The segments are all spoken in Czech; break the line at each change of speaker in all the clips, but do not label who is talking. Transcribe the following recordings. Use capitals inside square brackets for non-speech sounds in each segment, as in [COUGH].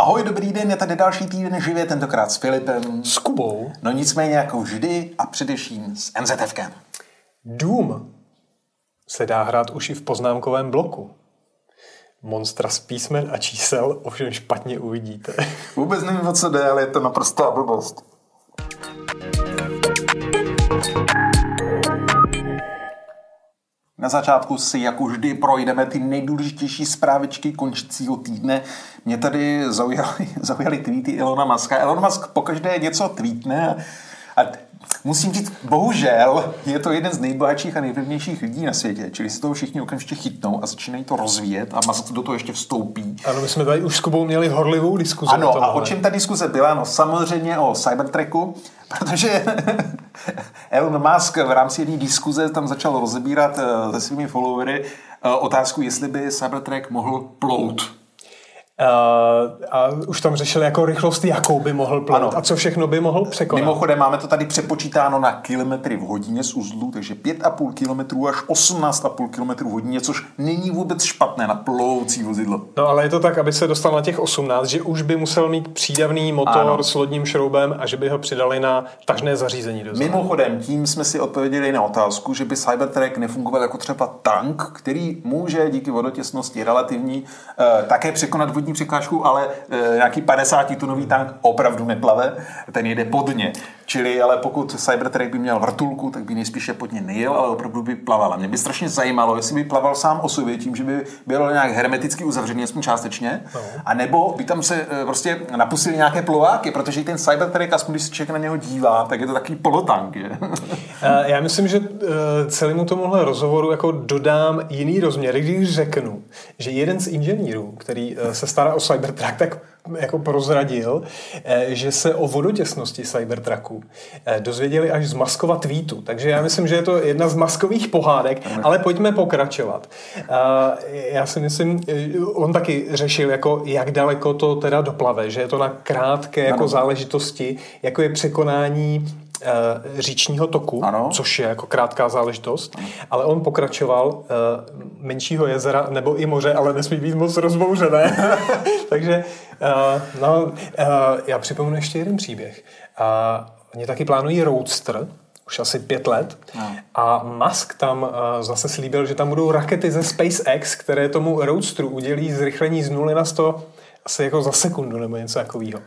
Ahoj, dobrý den, je tady další týden živě, tentokrát s Filipem.
S Kubou.
No nicméně jako vždy a především s NZFkem.
Dům se dá hrát už i v poznámkovém bloku. Monstra z písmen a čísel ovšem špatně uvidíte. [LAUGHS]
Vůbec nevím, o co jde, ale je to naprostá blbost. Na začátku si jako vždy projdeme ty nejdůležitější zprávičky končícího týdne. Mě tady zaujaly, [LAUGHS] zaujaly tweety Elona Muska. Elon Musk pokaždé něco tweetne a musím říct, bohužel je to jeden z nejbohatších a nejvlivnějších lidí na světě, čili si toho všichni okamžitě chytnou a začínají to rozvíjet a Musk do toho ještě vstoupí.
Ano, my jsme tady už s Kubou měli horlivou diskuzi.
Ano, o a o čem ta diskuze byla? No samozřejmě o Cybertreku, [LAUGHS] protože [LAUGHS] Elon Musk v rámci jedné diskuze tam začal rozebírat eh, se svými followery eh, otázku, jestli by Cybertrack mohl plout.
Uh, a už tam řešili jako rychlost, jakou by mohl plout a co všechno by mohl překonat.
Mimochodem máme to tady přepočítáno na kilometry v hodině z uzlu, takže 5,5 km až 18,5 km v hodině, což není vůbec špatné na ploucí vozidlo.
No ale je to tak, aby se dostal na těch 18, že už by musel mít přídavný motor ano. s lodním šroubem a že by ho přidali na tažné zařízení.
Do Mimochodem, tím jsme si odpověděli na otázku, že by Cybertruck nefungoval jako třeba tank, který může díky vodotěsnosti relativní eh, také překonat vodní vrtulníkní překážku, ale e, nějaký 50 tunový tank opravdu neplave, ten jede podně. Čili, ale pokud Cybertruck by měl vrtulku, tak by nejspíše pod ně nejel, ale opravdu by plaval. A mě by strašně zajímalo, jestli by plaval sám o sobě, tím, že by byl nějak hermeticky uzavřený, aspoň částečně, no. a nebo by tam se e, prostě napustili nějaké plováky, protože ten Cybertruck, aspoň když se člověk na něho dívá, tak je to takový polotank. Je? [LAUGHS]
E, já myslím, že celému tomuhle rozhovoru jako dodám jiný rozměr, když řeknu, že jeden z inženýrů, který se stará o Cybertruck, tak jako prozradil, eh, že se o vodotěsnosti Cybertrucku eh, dozvěděli až z Maskova tweetu. Takže já myslím, že je to jedna z maskových pohádek, ale pojďme pokračovat. Eh, já si myslím, on taky řešil, jako jak daleko to teda doplave, že je to na krátké jako záležitosti, jako je překonání říčního toku, ano. což je jako krátká záležitost, ano. ale on pokračoval uh, menšího jezera nebo i moře, ale nesmí být moc rozbouřené. [LAUGHS] Takže uh, no, uh, já připomenu ještě jeden příběh. Uh, oni taky plánují Roadster, už asi pět let. No. A Musk tam uh, zase slíbil, že tam budou rakety ze SpaceX, které tomu Roadsteru udělí zrychlení z 0 na 100 asi jako za sekundu nebo něco takového.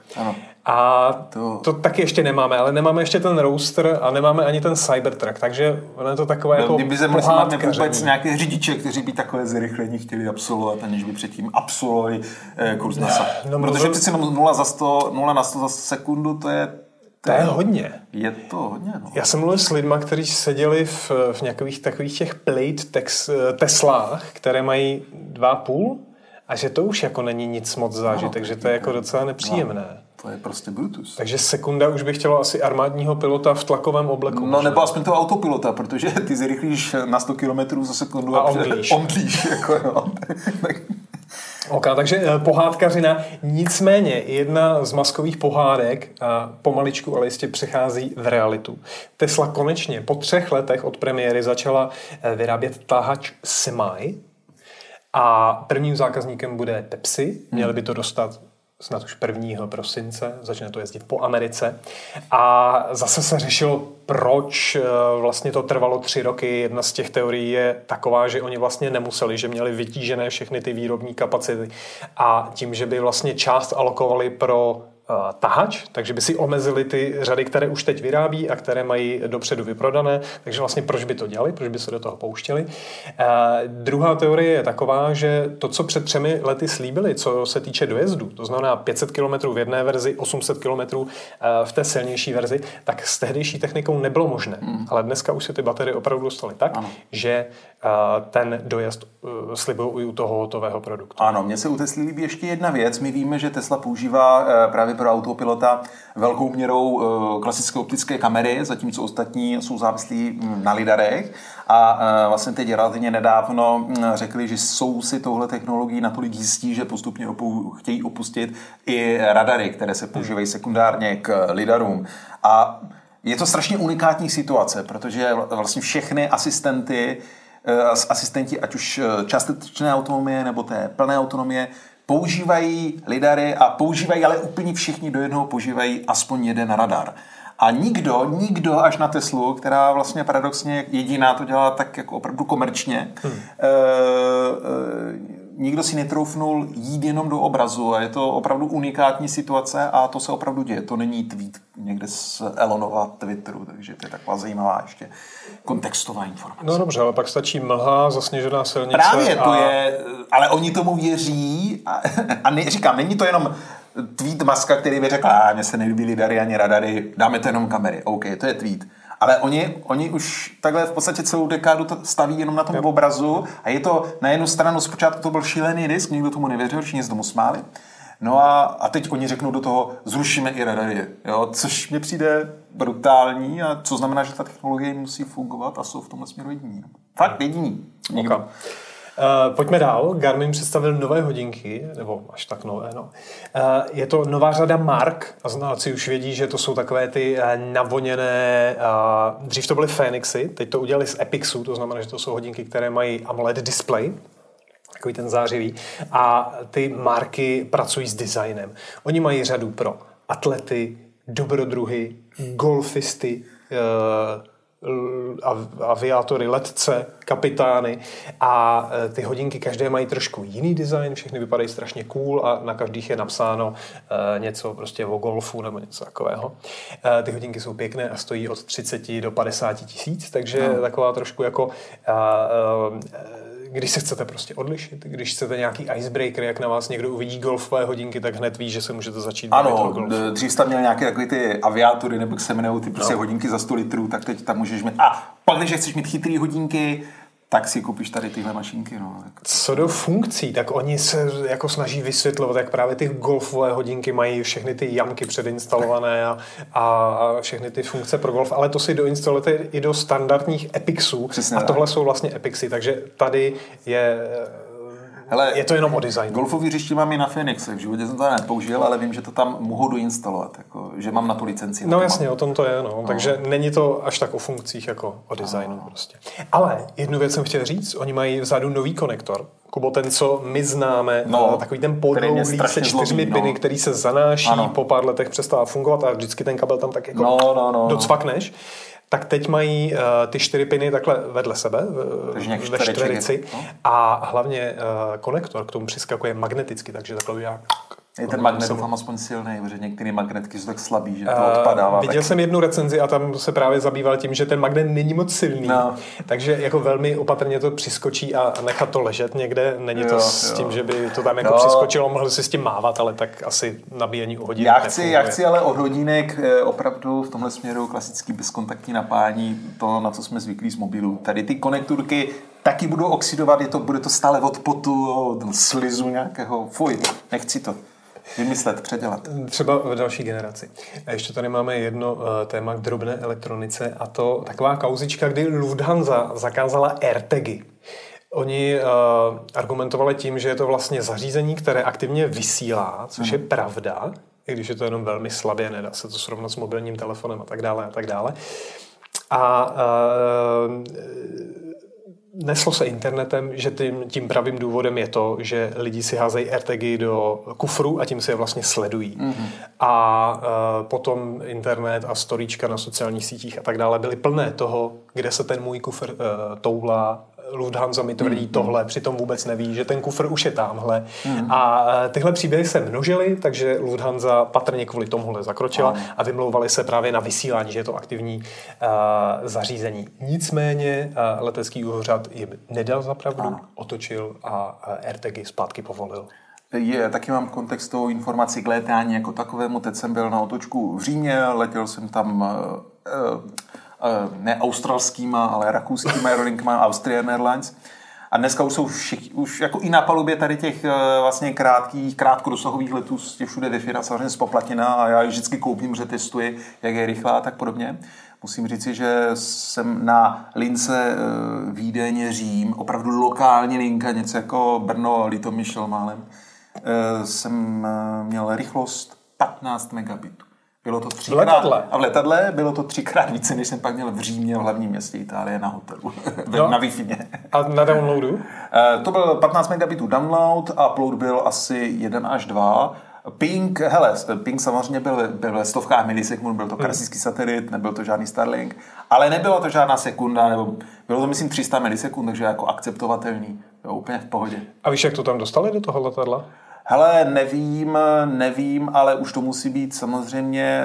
A to... to taky ještě nemáme, ale nemáme ještě ten roaster a nemáme ani ten Cybertruck, takže ono je to takové jako
Kdyby se máme vůbec nějaké řidiče, kteří by takové zrychlení chtěli absolvovat, aniž by předtím absolvovali eh, kurz NASA. No, no, Protože přeci 0, za 100, 0 na 100 za sekundu, to je
to je hodně.
Je to hodně, no.
Já jsem mluvil s lidmi, kteří seděli v, v nějakých takových těch plate tex, eh, Teslách, které mají 2,5 a že to už jako není nic moc zážitek, no, že to je jako docela nepříjemné. No,
to je prostě Bluetooth.
Takže sekunda už by chtělo asi armádního pilota v tlakovém obleku.
No nebo aspoň toho autopilota, protože [LAUGHS] ty zrychlíš na 100 km za sekundu
a, a omdlíš. [LAUGHS]
omdlíš jako, no. [LAUGHS]
Ok, takže eh, pohádkařina. Nicméně jedna z maskových pohádek pomaličku, ale jistě přechází v realitu. Tesla konečně po třech letech od premiéry začala eh, vyrábět tahač Semi, a prvním zákazníkem bude Pepsi. Měli by to dostat snad už 1. prosince, začne to jezdit po Americe. A zase se řešilo, proč eh, vlastně to trvalo tři roky. Jedna z těch teorií je taková, že oni vlastně nemuseli, že měli vytížené všechny ty výrobní kapacity a tím, že by vlastně část alokovali pro tahač, takže by si omezili ty řady, které už teď vyrábí a které mají dopředu vyprodané. Takže vlastně proč by to dělali, proč by se do toho pouštěli. Uh, druhá teorie je taková, že to, co před třemi lety slíbili, co se týče dojezdu, to znamená 500 km v jedné verzi, 800 km uh, v té silnější verzi, tak s tehdejší technikou nebylo možné. Mm. Ale dneska už se ty baterie opravdu dostaly tak, ano. že ten dojezd slibují i u toho hotového produktu.
Ano, mně se u Tesly líbí ještě jedna věc. My víme, že Tesla používá právě právě pro autopilota velkou měrou eh, klasické optické kamery, zatímco ostatní jsou závislí hm, na lidarech. A eh, vlastně teď relativně nedávno hm, řekli, že jsou si touhle technologií natolik jistí, že postupně opou, chtějí opustit i radary, které se používají sekundárně k lidarům. A je to strašně unikátní situace, protože vlastně všechny asistenty, eh, asistenti, ať už částečné autonomie nebo té plné autonomie, používají lidary a používají, ale úplně všichni do jednoho používají aspoň jeden radar. A nikdo, nikdo až na Teslu, která vlastně paradoxně jediná to dělá tak jako opravdu komerčně, hmm. e, e, nikdo si netroufnul jít jenom do obrazu a je to opravdu unikátní situace a to se opravdu děje. To není tweet někde z Elonova Twitteru, takže to je taková zajímavá ještě kontextová informace.
No dobře, ale pak stačí mlha, zasněžená silnice.
Právě to a... je, ale oni tomu věří a, a ne, říkám, není to jenom tweet Maska, který by řekl, a mně se nelíbí lidary ani radary, dáme to jenom kamery. OK, to je tweet. Ale oni, oni už takhle v podstatě celou dekádu to staví jenom na tom yep. obrazu a je to na jednu stranu zpočátku to byl šílený disk, nikdo tomu nevěřil, všichni se tomu smáli. No a, a teď oni řeknou do toho, zrušíme i radary, jo, což mi přijde brutální a co znamená, že ta technologie musí fungovat a jsou v tomhle směru jediní. Fakt jediní. Nikdo. Okay.
Uh, pojďme dál. Garmin představil nové hodinky, nebo až tak nové. No. Uh, je to nová řada Mark a znalci už vědí, že to jsou takové ty uh, navoněné, uh, dřív to byly Phoenixy, teď to udělali z Epixu, to znamená, že to jsou hodinky, které mají AMOLED display, takový ten zářivý. A ty marky pracují s designem. Oni mají řadu pro atlety, dobrodruhy, golfisty, uh, aviátory, letce, kapitány a e, ty hodinky každé mají trošku jiný design, všechny vypadají strašně cool a na každých je napsáno e, něco prostě o golfu nebo něco takového. E, ty hodinky jsou pěkné a stojí od 30 do 50 tisíc, takže no. taková trošku jako když se chcete prostě odlišit, když chcete nějaký icebreaker, jak na vás někdo uvidí golfové hodinky, tak hned ví, že se můžete začít
Ano, dřív jste měl nějaké takové ty aviátory, nebo se jmenují ty prostě no. hodinky za 100 litrů, tak teď tam můžeš mít. A pak, když chceš mít chytrý hodinky, tak si koupíš tady tyhle mašinky. No.
Co do funkcí, tak oni se jako snaží vysvětlovat, jak právě ty golfové hodinky mají všechny ty jamky předinstalované a, a všechny ty funkce pro golf, ale to si doinstalujete i do standardních Epixů Přesně a tohle tak. jsou vlastně Epixy, takže tady je Hele, je to jenom o designu.
Golfový hřiště mám i na Phoenixe. V životě jsem to nepoužil, ale vím, že to tam mohu doinstalovat. Jako, že mám na tu licenci.
No jasně, o tom to je. No. no. Takže není to až tak o funkcích jako o designu. No. Prostě. Ale jednu věc jsem chtěl říct. Oni mají vzadu nový konektor. Kubo, ten, co my známe, no, takový ten podlouhlý se čtyřmi piny, no. který se zanáší, ano. po pár letech přestává fungovat a vždycky ten kabel tam tak jako no, no, no, docvakneš. Tak teď mají uh, ty čtyři piny takhle vedle sebe, ve čtverici no? a hlavně uh, konektor k tomu přiskakuje magneticky, takže takhle udělá
je ten magnet doufám aspoň silný, protože některé magnetky jsou tak slabý, že to uh, odpadává.
Viděl tak... jsem jednu recenzi a tam se právě zabýval tím, že ten magnet není moc silný, no. takže jako velmi opatrně to přiskočí a nechat to ležet někde. Není jo, to s jo. tím, že by to tam jako jo. přiskočilo, mohli si s tím mávat, ale tak asi nabíjení u hodinek
já chci, já chci ale od hodinek eh, opravdu v tomhle směru klasický bezkontaktní napájení, to, na co jsme zvyklí z mobilu. Tady ty konekturky taky budou oxidovat, je to, bude to stále od potu, od slizu nějakého. Fuj, nechci to. Vymyslet, předělat.
Třeba v další generaci. A ještě tady máme jedno uh, téma k drobné elektronice a to taková kauzička, kdy Lufthansa zakázala AirTagy. Oni uh, argumentovali tím, že je to vlastně zařízení, které aktivně vysílá, což je pravda, i když je to jenom velmi slabě, nedá se to srovnat s mobilním telefonem a tak dále a tak dále. A uh, neslo se internetem, že tím, tím pravým důvodem je to, že lidi si házejí RTG do kufru a tím si je vlastně sledují. Mm-hmm. A uh, potom internet a storíčka na sociálních sítích a tak dále byly plné toho, kde se ten můj kufr uh, toulá, Lufthansa mi tvrdí mm. tohle, přitom vůbec neví, že ten kufr už je tamhle. Mm. A e, tyhle příběhy se množily, takže Lufthansa patrně kvůli tomuhle zakročila mm. a vymlouvali se právě na vysílání, že je to aktivní uh, zařízení. Nicméně uh, letecký úřad jim nedal za pravdu, mm. otočil a uh, RTG zpátky povolil.
Je, taky mám kontextovou informaci k létání jako takovému. Teď jsem byl na otočku v Římě, letěl jsem tam uh, ne australskýma, ale rakouskýma aerolinkama Austrian Airlines. A dneska už jsou všichni, už jako i na palubě tady těch eh, vlastně krátkých, krátkodosahových letů je všude wi samozřejmě spoplatina a já ji vždycky koupím, že testuji, jak je rychlá a tak podobně. Musím říci, že jsem na lince eh, Vídeň, Řím, opravdu lokální linka, něco jako Brno, Litomyšl málem, jsem měl rychlost 15 megabitů. Bylo to třikrát,
v letadle.
A v letadle bylo to třikrát více, než jsem pak měl v Římě, v hlavním městě Itálie, na hotelu. [LAUGHS] No. na wi
A na downloadu?
Eh, to byl 15 megabitů download a upload byl asi 1 až 2. Ping, hele, Ping samozřejmě byl, byl ve stovkách milisekund, byl to hmm. karsický satelit, nebyl to žádný Starlink, ale nebyla to žádná sekunda, nebo bylo to myslím 300 milisekund, takže jako akceptovatelný, jo, úplně v pohodě.
A víš, jak to tam dostali do toho letadla?
Hele, nevím, nevím, ale už to musí být samozřejmě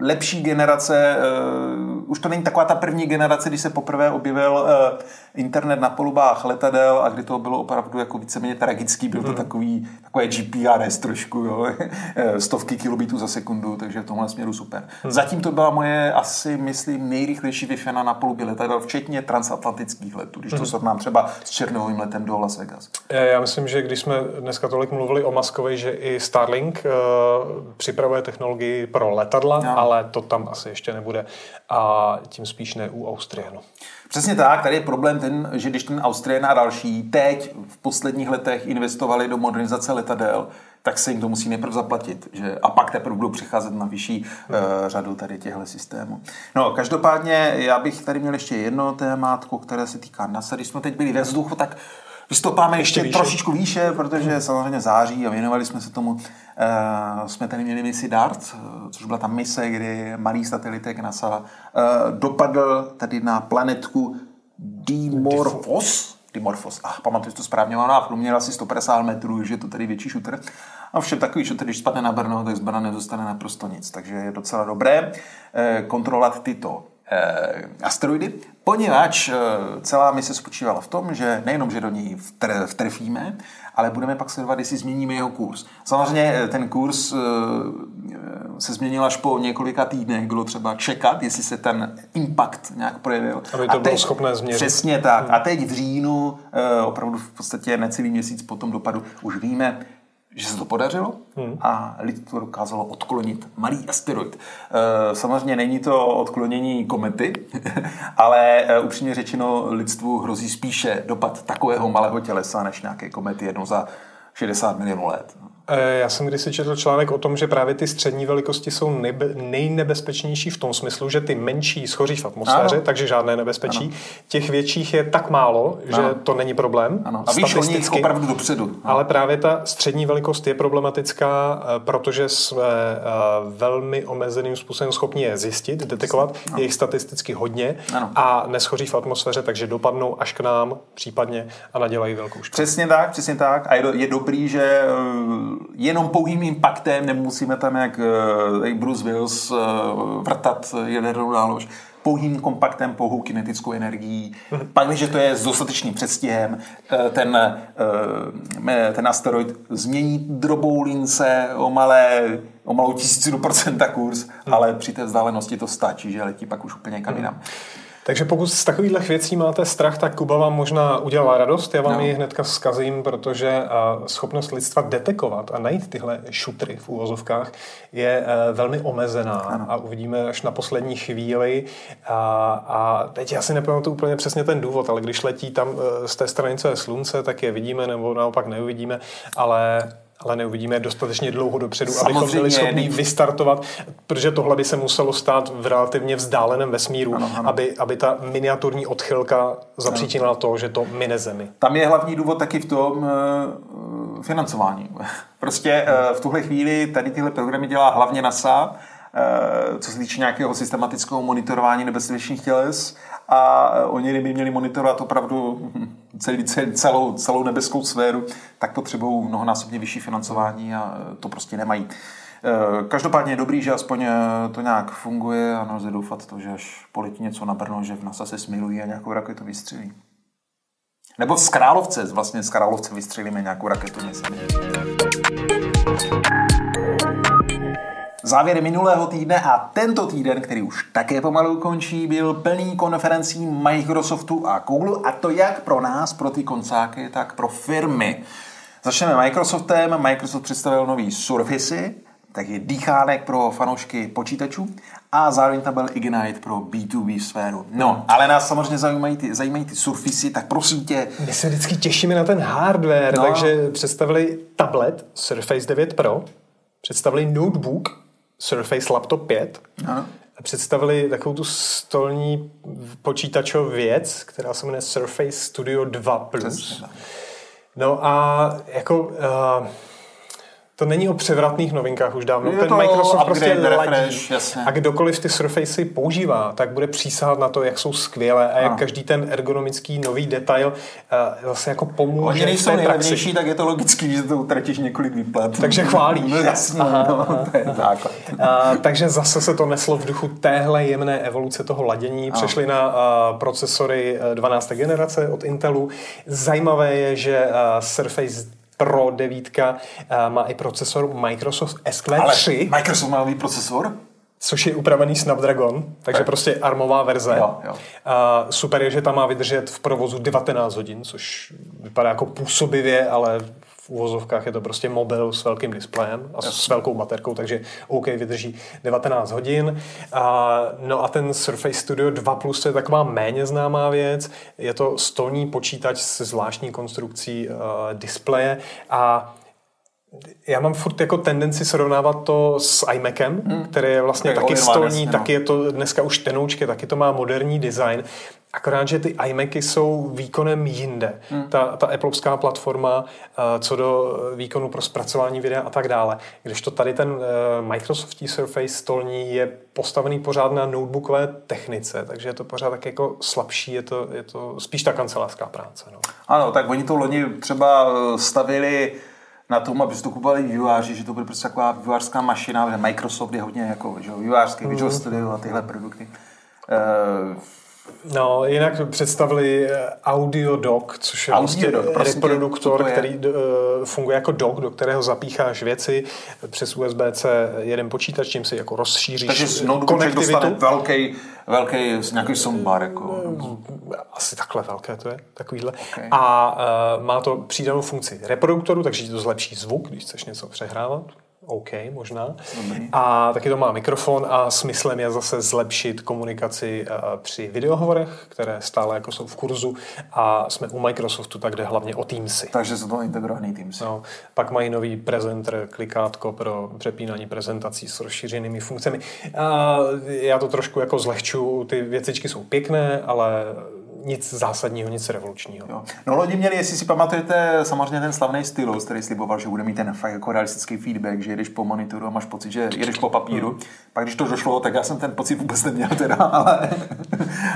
lepší generace, uh, už to není taková ta první generace, když se poprvé objevil uh, internet na polubách letadel a kdy to bylo opravdu jako víceméně tragický, byl to hmm. takový, takové GPRS trošku, jo, [LAUGHS] eh, stovky kilobitů za sekundu, takže v tomhle směru super. Hmm. Zatím to byla moje asi, myslím, nejrychlejší wi na polubě letadel, včetně transatlantických letů, když to hmm. srovnám třeba s černovým letem do Las Vegas.
Já myslím, že když jsme dneska tolik mluvili o Maskovi, že i Starlink uh, připravuje technologii pro letadla, no ale to tam asi ještě nebude a tím spíš ne u Austrianu.
Přesně tak, tady je problém ten, že když ten Austrian a další teď v posledních letech investovali do modernizace letadel, tak se jim to musí nejprve zaplatit. Že, a pak teprve budou přicházet na vyšší uh, řadu tady těchto systémů. No, každopádně já bych tady měl ještě jedno témátko, které se týká NASA. Když jsme teď byli ve vzduchu, tak Vystopáme ještě, ještě trošičku výše, protože samozřejmě září a věnovali jsme se tomu. Uh, jsme tady měli misi DART, eh, což byla ta mise, kdy malý satelitek NASA uh, dopadl tady na planetku Dimorphos. Dimorphos, ach, pamatuju to správně, má průměr asi 150 metrů, že je to tady větší šuter. A všem takový šuter, když spadne na Brno, tak z Brna nedostane naprosto nic. Takže je docela dobré kontrolovat tyto asteroidy, poněvadž eh, celá mise spočívala v tom, že nejenom, že do ní vtrefíme, ale budeme pak sledovat, jestli změníme jeho kurz. Samozřejmě eh, ten kurz se změnil až po několika týdnech, bylo třeba čekat, jestli se ten impact nějak projevil.
Aby to a teď, bylo schopné změnit.
Přesně tak. Hmm. A teď v říjnu, opravdu v podstatě necelý měsíc po tom dopadu, už víme, že se to podařilo hmm. a lidstvo dokázalo odklonit malý asteroid. E, samozřejmě není to odklonění komety, [LAUGHS] ale e, upřímně řečeno lidstvu hrozí spíše dopad takového malého tělesa než nějaké komety jednou za 60 milionů let.
Eh, já jsem kdysi četl článek o tom, že právě ty střední velikosti jsou nebe, nejnebezpečnější v tom smyslu, že ty menší schoří v atmosféře, ano. takže žádné nebezpečí. Ano. Těch větších je tak málo, že ano. to není problém.
Ano. A víš, oni opravdu dopředu. Ano.
Ale právě ta střední velikost je problematická, eh, protože jsme eh, velmi omezeným způsobem schopni je zjistit, detekovat. Ano. Je jich statisticky hodně ano. a neschoří v atmosféře, takže dopadnou až k nám případně a nadělají velkou škodu.
Přesně tak, přesně tak. A je, do, je dobrý, že jenom pouhým impactem, nemusíme tam jak, eh, jak Bruce Willis eh, vrtat jadernou nálož, pouhým kompaktem, pouhou kinetickou energií. Mhm. Pak, když to je s dostatečným předstihem, eh, ten, ten asteroid změní drobou lince o malé o malou tisícinu procenta kurz, hmm. ale při té vzdálenosti to stačí, že letí pak už úplně kam jinam.
Takže pokud z takových věcí máte strach, tak Kuba vám možná udělá radost. Já vám no. ji hnedka zkazím, protože schopnost lidstva detekovat a najít tyhle šutry v úvozovkách je e, velmi omezená ano. a uvidíme až na poslední chvíli. A, a teď já si nepamatuju úplně přesně ten důvod, ale když letí tam e, z té stranice slunce, tak je vidíme nebo naopak neuvidíme, ale ale neuvidíme dostatečně dlouho dopředu, Samozřejmě, abychom byli schopni vystartovat, protože tohle by se muselo stát v relativně vzdáleném vesmíru, ano, ano. Aby, aby ta miniaturní odchylka zapříčinila to, že to mine Zemi.
Tam je hlavní důvod taky v tom uh, financování. [LAUGHS] Prostě uh, v tuhle chvíli tady tyhle programy dělá hlavně NASA, uh, co se týče nějakého systematického monitorování nebezpečných těles a oni by měli monitorovat opravdu celý, celou, celou nebeskou sféru, tak potřebují mnohonásobně vyšší financování a to prostě nemají. E, každopádně je dobrý, že aspoň e, to nějak funguje a nelze doufat to, že až poletí něco na Brno, že v NASA se smilují a nějakou raketu vystřelí. Nebo z Královce, vlastně z Královce vystřelíme nějakou raketu, myslím. Závěry minulého týdne a tento týden, který už také pomalu končí, byl plný konferencí Microsoftu a Google a to jak pro nás, pro ty koncáky, tak pro firmy. Začneme Microsoftem. Microsoft představil nový Surface, je dýchánek pro fanoušky počítačů a zároveň tam byl Ignite pro B2B sféru. No, ale nás samozřejmě zajímají ty, zajímají ty Surface, tak prosím tě.
My se vždycky těšíme na ten hardware, no. takže představili tablet Surface 9 Pro, představili notebook Surface Laptop 5.
Ano.
Představili takovou tu stolní počítačovou věc, která se jmenuje Surface Studio 2+. Plus. No a jako... Uh, to není o převratných novinkách už dávno.
Je
Ten
to
Microsoft prostě
upgrade,
ladí.
refresh, jasně.
A kdokoliv ty Surfacey používá, tak bude přísahat na to, jak jsou skvělé a jak
Ano.
každý ten ergonomický nový detail uh, zase jako pomůže
Oni nejsou nejlevnější, tak je to logický, že to utratíš několik výplat.
Takže chválíš. [LAUGHS]
No jasně,
Aha,
no,
aha,
to je základ.
A, takže zase se to neslo v duchu téhle jemné evoluce toho ladění. Přešli na a, procesory a, 12. generace od Intelu. Zajímavé je, že a, Surface Pro 9 a, má i procesor Microsoft
Ale
SQ3,
Microsoft má nový procesor?
což je upravený Snapdragon, takže
Tak.
prostě armová verze.
Jo, jo.
A super je, že tam má vydržet v provozu 19 hodin, což vypadá jako působivě, ale v uvozovkách je to prostě mobil s velkým displejem a s velkou baterkou, takže OK, vydrží 19 hodin. A, no a ten Surface Studio 2 Plus to je taková méně známá věc. Je to stolní počítač se zvláštní konstrukcí uh, displeje a já mám furt jako tendenci srovnávat to s iMacem, hmm. který je vlastně
Tak
taky
all-in-one,
stolní,
no.
taky je to dneska už tenoučky, taky to má moderní design. Akorát, že ty iMacy jsou výkonem jinde. Hmm. Ta, ta Appleovská platforma, uh, co do výkonu pro zpracování videa a tak dále. Kdežto tady ten uh, Microsoftí Surface stolní je postavený pořád na notebookové technice, takže je to pořád tak jako slabší, je to, je to spíš ta kancelářská práce. No.
Ano, tak oni to loni třeba eh, stavili na tom, aby to kupovali vývojáři, že to bude prostě taková vývojářská mašina, že Microsoft je hodně jako že, jo, vývojářský,
Mhm.
Visual Studio a tyhle produkty. Uh,
No, jinak představili eh, Audio Dock, což je
tě,
reproduktor, který uh, funguje jako dock, do kterého zapícháš věci přes USB-C jeden počítač, čím si jako rozšíříš
takže
eh, konektivitu.
velký, velký nějaký soundbar. Jako.
Asi takhle velké to je, takovýhle.
Okay.
A má to přídanou funkci reproduktoru, takže ti to zlepší zvuk, když chceš něco přehrávat. OK, možná.
Dobrý.
A taky to má mikrofon a smyslem je zase zlepšit komunikaci uh, při videohovorech, které stále jako jsou v kurzu a jsme u Microsoftu, tak jde hlavně o Teamsy.
Takže jsou to integrovaný Teams.
No, pak mají nový prezenter, klikátko pro přepínání prezentací s rozšířenými funkcemi. A já to trošku jako zlehču, ty věcičky jsou pěkné, ale nic zásadního, nic revolučního.
Jo. No lodi měli, jestli si pamatujete, samozřejmě ten slavný stylus, který sliboval, že bude mít ten fakt jako realistický feedback, že jedeš po monitoru a máš pocit, že jedeš po papíru.
Hmm.
Pak když to došlo, tak já jsem ten pocit vůbec neměl teda, [LAUGHS] ale,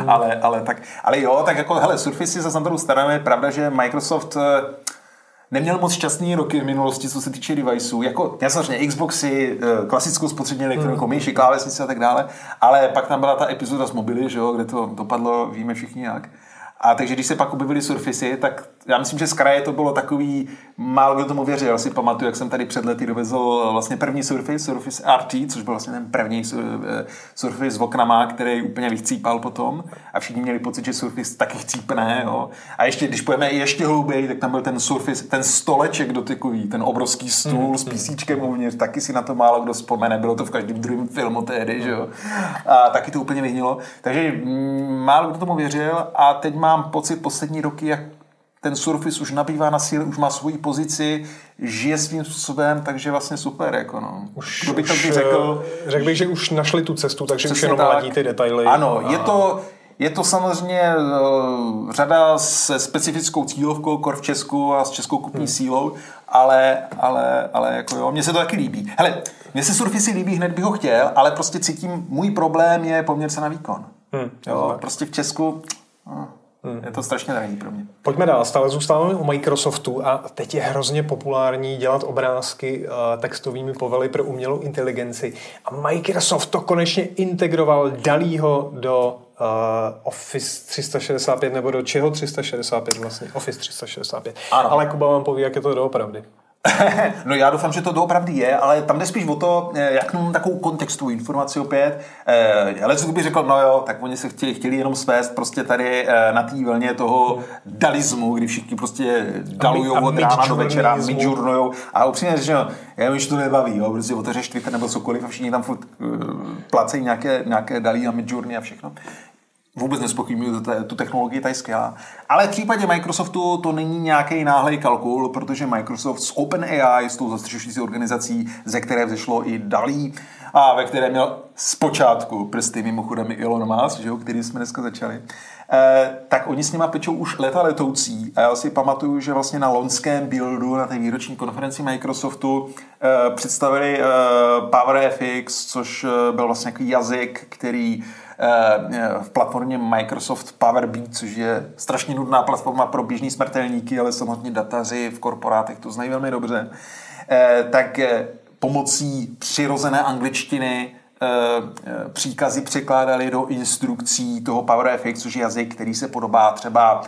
ale, ale, tak, ale jo, tak jako hele, Surface se na druhou stranu je pravda, že Microsoft eh, neměl moc šťastný roky v minulosti, co se týče deviceů. Jako, já samozřejmě Xboxy, eh, klasickou spotřební elektroniku, myši, klávesnice a tak dále, ale pak tam byla ta epizoda s mobily, že jo, kde to dopadlo, víme všichni jak. A takže když se pak objevily Surface, tak já myslím, že z kraje to bylo takový, málo kdo tomu věřil. Já si pamatuju, jak jsem tady před lety dovezl vlastně první Surface, Surface RT, což byl vlastně ten první eh, Surface s oknama, který úplně vychcípal potom. A všichni měli pocit, že Surface taky chcípne. Jo. A ještě, když pojeme ještě hlouběji, tak tam byl ten Surface, ten stoleček dotykový, ten obrovský stůl mm, s písíčkem uvnitř, taky si na to málo kdo vzpomene, bylo to v každém druhém filmu tehdy, že jo. A taky to úplně vyhnilo. Takže mm, málo kdo tomu věřil a teď mám pocit poslední roky, jak ten Surface už nabývá na síle, už má svoji pozici, žije svým způsobem, takže vlastně super. Jako no.
Už,
Kdo by to
už,
řekl?
eh, Řekl bych, že už našli tu cestu, takže už jenom
tak.
ladí ty detaily.
Ano,
a-
je to, je to samozřejmě uh, řada se specifickou cílovkou, kor v Česku a s českou kupní hmm. sílou, ale, ale, ale jako jo, mně se to taky líbí. Hele, mně se Surface líbí, hned bych ho chtěl, ale prostě cítím, můj problém je poměr se na výkon.
Hmm,
jo, prostě v Česku no, je to strašně drahý pro mě.
Pojďme dál, stále zůstáváme u Microsoftu a teď je hrozně populární dělat obrázky uh, textovými povely pro umělou inteligenci. A Microsoft to konečně integroval, dalího do uh, Office 365, nebo do čeho 365 vlastně? Office 365.
Ano.
Ale Kuba vám poví, jak je to doopravdy. [LAUGHS]
no já doufám, že to doopravdy je, ale tam jde spíš o to, eh, jak mám takovou kontextovou informaci opět. Eh, Ale co bych řekl, no jo, tak oni se chtěli, chtěli jenom svést prostě tady eh, na té vlně toho dalismu, kdy všichni prostě dalujou od rána do večera,
zvuk.
midjournujou. A upřímně řečeno, já vím, že to nebaví, jo, prostě otevřeš Twitter nebo cokoliv a všichni tam furt uh, placejí nějaké, nějaké dalí a midjourney a všechno. Vůbec nespochybnuju tu technologii, ta je skvělá. Ale v případě Microsoftu to není nějaký náhlej kalkul, protože Microsoft s OpenAI, s tou zastřešující organizací, ze které vzešlo i DALI, a ve které měl zpočátku prsty mimochodem i Elon Musk, že jo, který jsme dneska začali, eh, tak oni s nima pečou už leta letoucí. A já si pamatuju, že vlastně na lonském buildu, na té výroční konferenci Microsoftu, eh, představili eh, PowerFX, což eh, byl vlastně takový jazyk, který eh, v platformě Microsoft Powerbeat, což je strašně nudná platforma pro běžní smrtelníky, ale samozřejmě dataři v korporátech to znají velmi dobře, eh, tak pomocí přirozené angličtiny eh, eh, příkazy překládali do instrukcí toho PowerFX, což je jazyk, který se podobá třeba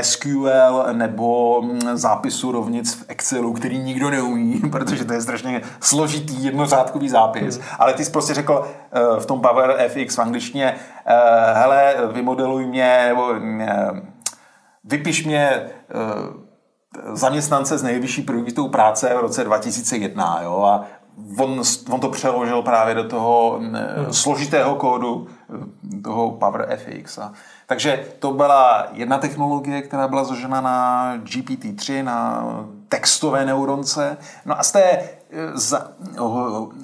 SQL nebo mm, zápisu rovnic v Excelu, který nikdo neumí, [LAUGHS] protože to je strašně složitý jednořádkový zápis. Hmm. Ale ty jsi prostě řekl eh, v tom PowerFX v angličtině, hele, vymodeluj mě, nebo vypiš mě zaměstnance s nejvyšší prioritou práce v roce 2001. Jo? A on, on to přeložil právě do toho hmm. složitého kódu, toho PowerFX. A, takže to byla jedna technologie, která byla zložena na GPT-3, na textové neuronce. No a z té e, za,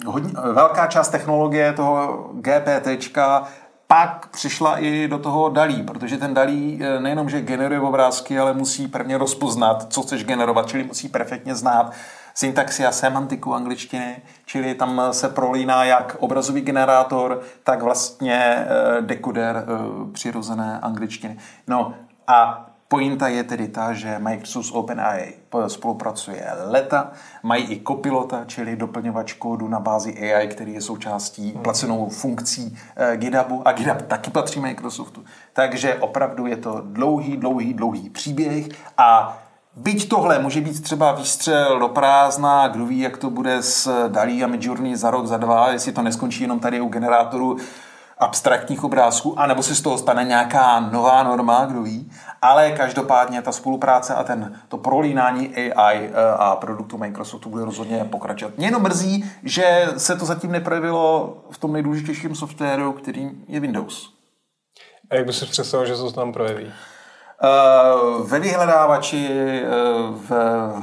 hodně, velká část technologie toho GPTčka pak přišla i do toho dalí, protože ten dalí eh, nejenom, že generuje obrázky, ale musí prvně rozpoznat, co chceš generovat, čili musí perfektně znát syntaxi a semantiku angličtiny, čili tam se prolíná jak obrazový generátor, tak vlastně eh, dekoder eh, přirozené angličtiny. No a Pointa je tedy ta, že Microsoft OpenAI spolupracuje leta, mají i kopilota, čili doplňovač kódu na bázi AI, který je součástí hmm. placenou funkcí eh, GitHubu a GitHub taky patří Microsoftu. Takže opravdu je to dlouhý, dlouhý, dlouhý příběh a Byť tohle může být třeba výstřel do prázdna, kdo ví, jak to bude s Dalí a Midjourney za rok, za dva, jestli to neskončí jenom tady u generátoru abstraktních obrázků, anebo se z toho stane nějaká nová norma, kdo ví. Ale každopádně ta spolupráce a ten, to prolínání AI eh, a produktu Microsoftu bude rozhodně pokračovat. Mě jenom mrzí, že se to zatím neprojevilo v tom nejdůležitějším softwaru, kterým je Windows.
A jak by si představil, že se to tam projeví?
Uh, ve vyhledávači, uh, v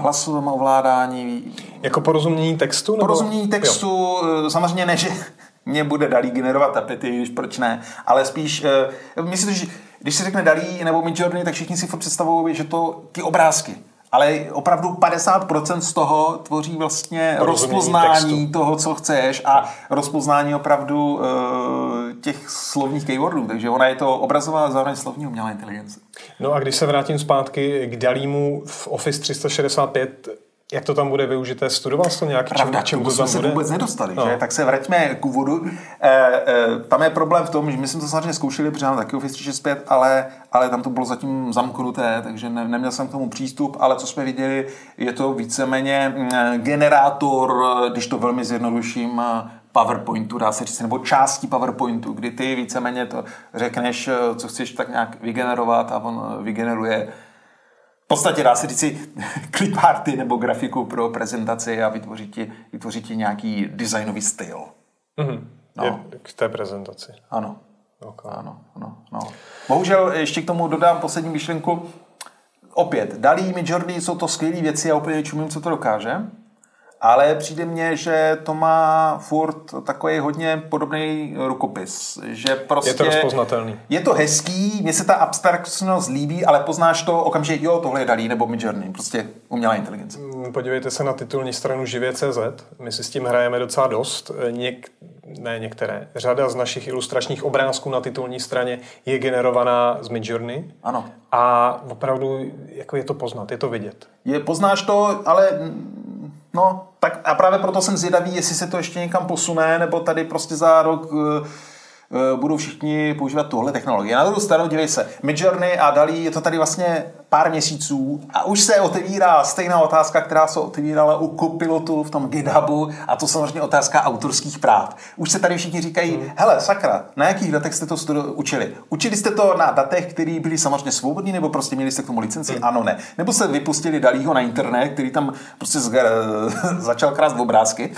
hlasovém ovládání.
Jako porozumění textu? Nebo?
Porozumění textu, jo. samozřejmě ne, že [LAUGHS] mě bude Dalí generovat tapety, když proč ne, ale spíš, myslím, že když se řekne Dalí nebo Midjourney, tak všichni si představují, že to ty obrázky. Ale opravdu 50% z toho tvoří vlastně Rozumění rozpoznání textu. toho, co chceš a rozpoznání opravdu uh, těch slovních keywordů. Takže ona je to obrazová zároveň slovní umělá inteligence.
No a když se vrátím zpátky k Dalímu v Office 365, jak to tam bude využité? Studoval jsi to nějak?
Pravda, čem, čem to jsme se bude? vůbec nedostali. No. Že? Tak se vraťme k úvodu. E, e, tam je problém v tom, že my jsme to samozřejmě zkoušeli, protože mám taky Office 365, ale, ale tam to bylo zatím zamknuté, takže ne, neměl jsem k tomu přístup, ale co jsme viděli, je to víceméně mm, generátor, když to velmi zjednoduším, PowerPointu, dá se říct, nebo části PowerPointu, kdy ty víceméně to řekneš, co chceš tak nějak vygenerovat a on vygeneruje podstatě dá se říci [LAUGHS] cliparty nebo grafiku pro prezentaci a vytvoří ti, vytvoří ti nějaký designový styl.
Mm-hmm. No. k té prezentaci.
Ano. Okay. Ano, ano, no. Bohužel ještě k tomu dodám poslední myšlenku. Opět, Dalí, Midjourney jsou to skvělé věci a úplně čumím, co to dokáže ale přijde mně, že to má furt takový hodně podobný rukopis. Že prostě
je to rozpoznatelný.
Je to hezký, mně se ta abstraktnost líbí, ale poznáš to okamžitě, jo, tohle je Dalí nebo Midjourney, prostě umělá inteligence.
Mm, podívejte se na titulní stranu živě.cz, my si s tím hrajeme docela dost. Něk, ne některé, řada z našich ilustračních obrázků na titulní straně je generovaná z Midjourney.
Ano.
A opravdu jako je to poznat, je to vidět.
Je, poznáš to, ale No, tak a právě proto jsem zvědavý, jestli se to ještě někam posune, nebo tady prostě za rok uh, budou všichni používat tuhle technologii. Na druhou stranu, dívej se, Midjourney a Dalí je to tady vlastně pár měsíců a už se otevírá stejná otázka, která se otevírala u Copilotu v tom GitHubu a to samozřejmě otázka autorských práv. Už se tady všichni říkají, hmm. hele, sakra, na jakých datech jste to učili? Učili jste to na datech, které byly samozřejmě svobodní, nebo prostě měli jste k tomu licenci? Hmm. Ano, ne. Nebo jste vypustili Dalího na internet, který tam prostě zgar, [LAUGHS] začal krást obrázky.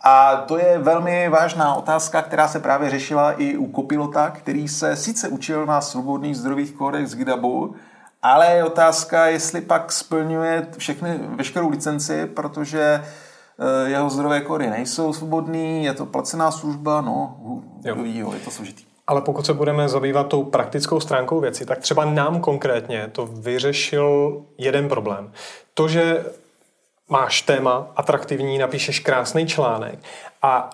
A to je velmi vážná otázka, která se právě řešila i u kopilota, který se sice učil na svobodných zdrových kódech z GitHubu, ale je otázka, jestli pak splňuje všechny, veškerou licenci, protože eh, jeho zdrové kódy nejsou svobodný, je to placená služba, no, jo. jo, je to složitý.
Ale pokud se budeme zabývat tou praktickou stránkou věci, tak třeba nám konkrétně to vyřešil jeden problém. To, že máš téma atraktivní, napíšeš krásný článek a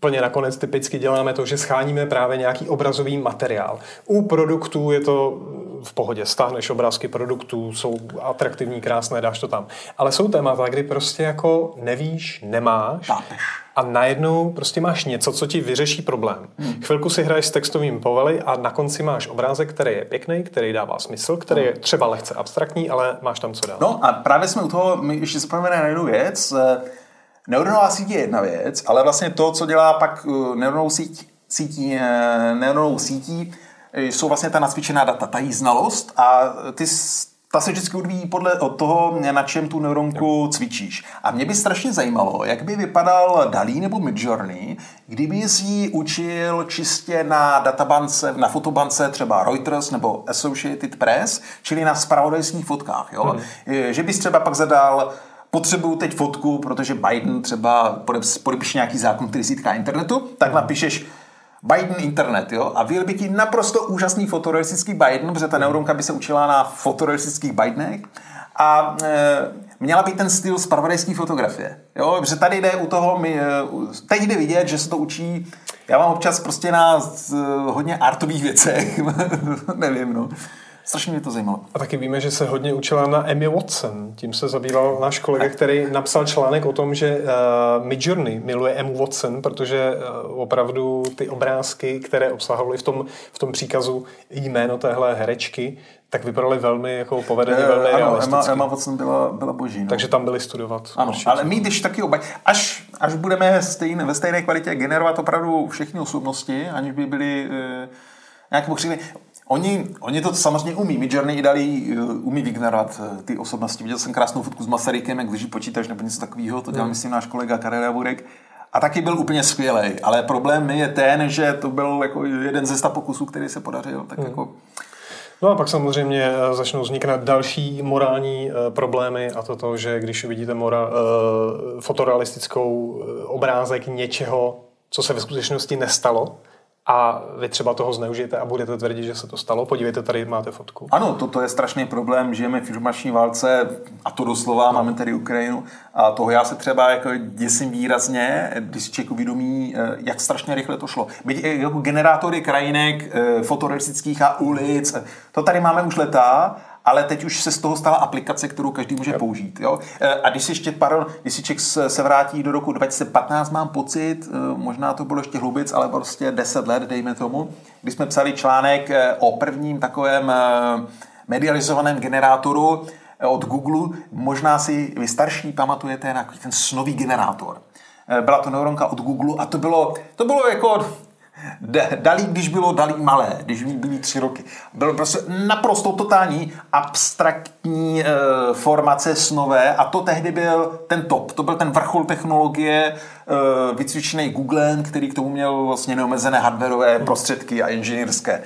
Plně nakonec typicky děláme to, že scháníme právě nějaký obrazový materiál. U produktů je to v pohodě, stáhneš obrázky produktů, jsou atraktivní, krásné, dáš to tam. Ale jsou témata, kdy prostě jako nevíš, nemáš
Tápeš.
a najednou prostě máš něco, co ti vyřeší problém. Hmm. Chvilku si hraješ s textovým povely a na konci máš obrázek, který je pěkný, který dává smysl, který je třeba lehce abstraktní, ale máš tam co dát.
No a právě jsme u toho, my ještě zapomeneme na jednu věc, Neuronová síť je jedna věc, ale vlastně to, co dělá pak uh, neuronovou síť, sítí, eh, neuronovou sítí, eh, jsou vlastně ta nasvědčená data, ta její znalost a ty ta se vždycky odvíjí podle od toho, na čem tu neuronku cvičíš. A mě by strašně zajímalo, jak by vypadal Dalí nebo Midjourney, kdyby ji učil čistě na databance, na fotobance třeba Reuters nebo Associated Press, čili na spravodajských fotkách. Jo? Hmm. Že bys třeba pak zadal potřebuju teď fotku, protože Biden třeba podepíše nějaký zákon, který se týká internetu, tak napíšeš Biden internet, jo, a vyjel by ti naprosto úžasný fotorealistický Biden, protože ta neuronka by se učila na fotorealistických Bidenech. A e, měla by ten styl spravodajské fotografie, jo, protože tady jde u toho, my, e, teď jde vidět, že se to učí, já mám občas prostě na e, hodně artových věcech, [LAUGHS] nevím, no. Strašně mě to zajímalo.
A taky víme, že se hodně učila na Emmy Watson. Tím se zabýval náš kolega, který napsal článek o tom, že uh, Midjourney miluje Emmy Watson, protože uh, opravdu ty obrázky, které obsahovaly v tom, v tom příkazu jméno téhle herečky, tak vypadaly velmi jako povedeně, velmi ano, realisticky.
Emma, Emma Watson byla, byla boží. No.
Takže tam byli studovat.
Ano, určitě. ale my když taky oba, až, až budeme stejn, ve stejné kvalitě generovat opravdu všechny osobnosti, aniž by byly uh, nějak pokřivy. Oni, oni to samozřejmě umí. Midjourney i dali uh, umí vygenerovat uh, ty osobnosti. Viděl jsem krásnou fotku s Masarykem, jak drží počítač nebo něco takového. To dělal, hmm. myslím, náš kolega Karel Javorek. A taky byl úplně skvělý. Ale problém je ten, že to byl jako jeden ze sta pokusů, který se podařil. Tak hmm. jako...
No a pak samozřejmě eh, začnou vznikat další morální problémy a to to, že když uvidíte mora, fotorealistickou obrázek něčeho, co se ve skutečnosti nestalo, a vy třeba toho zneužijete a budete tvrdit, že se to stalo. Podívejte, tady máte fotku.
Ano, toto je strašný problém. Žijeme v informační válce, a to doslova, no. máme tady Ukrajinu. A toho já se třeba jako děsím výrazně, když si člověk uvědomí, eh, jak strašně rychle to šlo. Byť jako generátory krajinek, eh, fotorealistických a ulic, eh, to tady máme už leta ale teď už se z toho stala aplikace, kterou každý může použít. Jo? E, a když si ještě, pardon, když si člověk se vrátí do roku 2015, mám pocit, e, možná to bylo ještě hlubic, ale prostě 10 let, dejme tomu, když jsme psali článek e, o prvním takovém medializovaném generátoru od Google, možná si vy starší pamatujete na ten snový generátor. Byla to neuronka od Google a to bylo, to bylo jako Dalí, když bylo Dalí malé, když byly tři roky, bylo prostě naprosto totální abstraktní e, formace snové a to tehdy byl ten top, to byl ten vrchol technologie e, vycvičený Googlem, který k tomu měl vlastně neomezené hardwareové prostředky a inženýrské. E,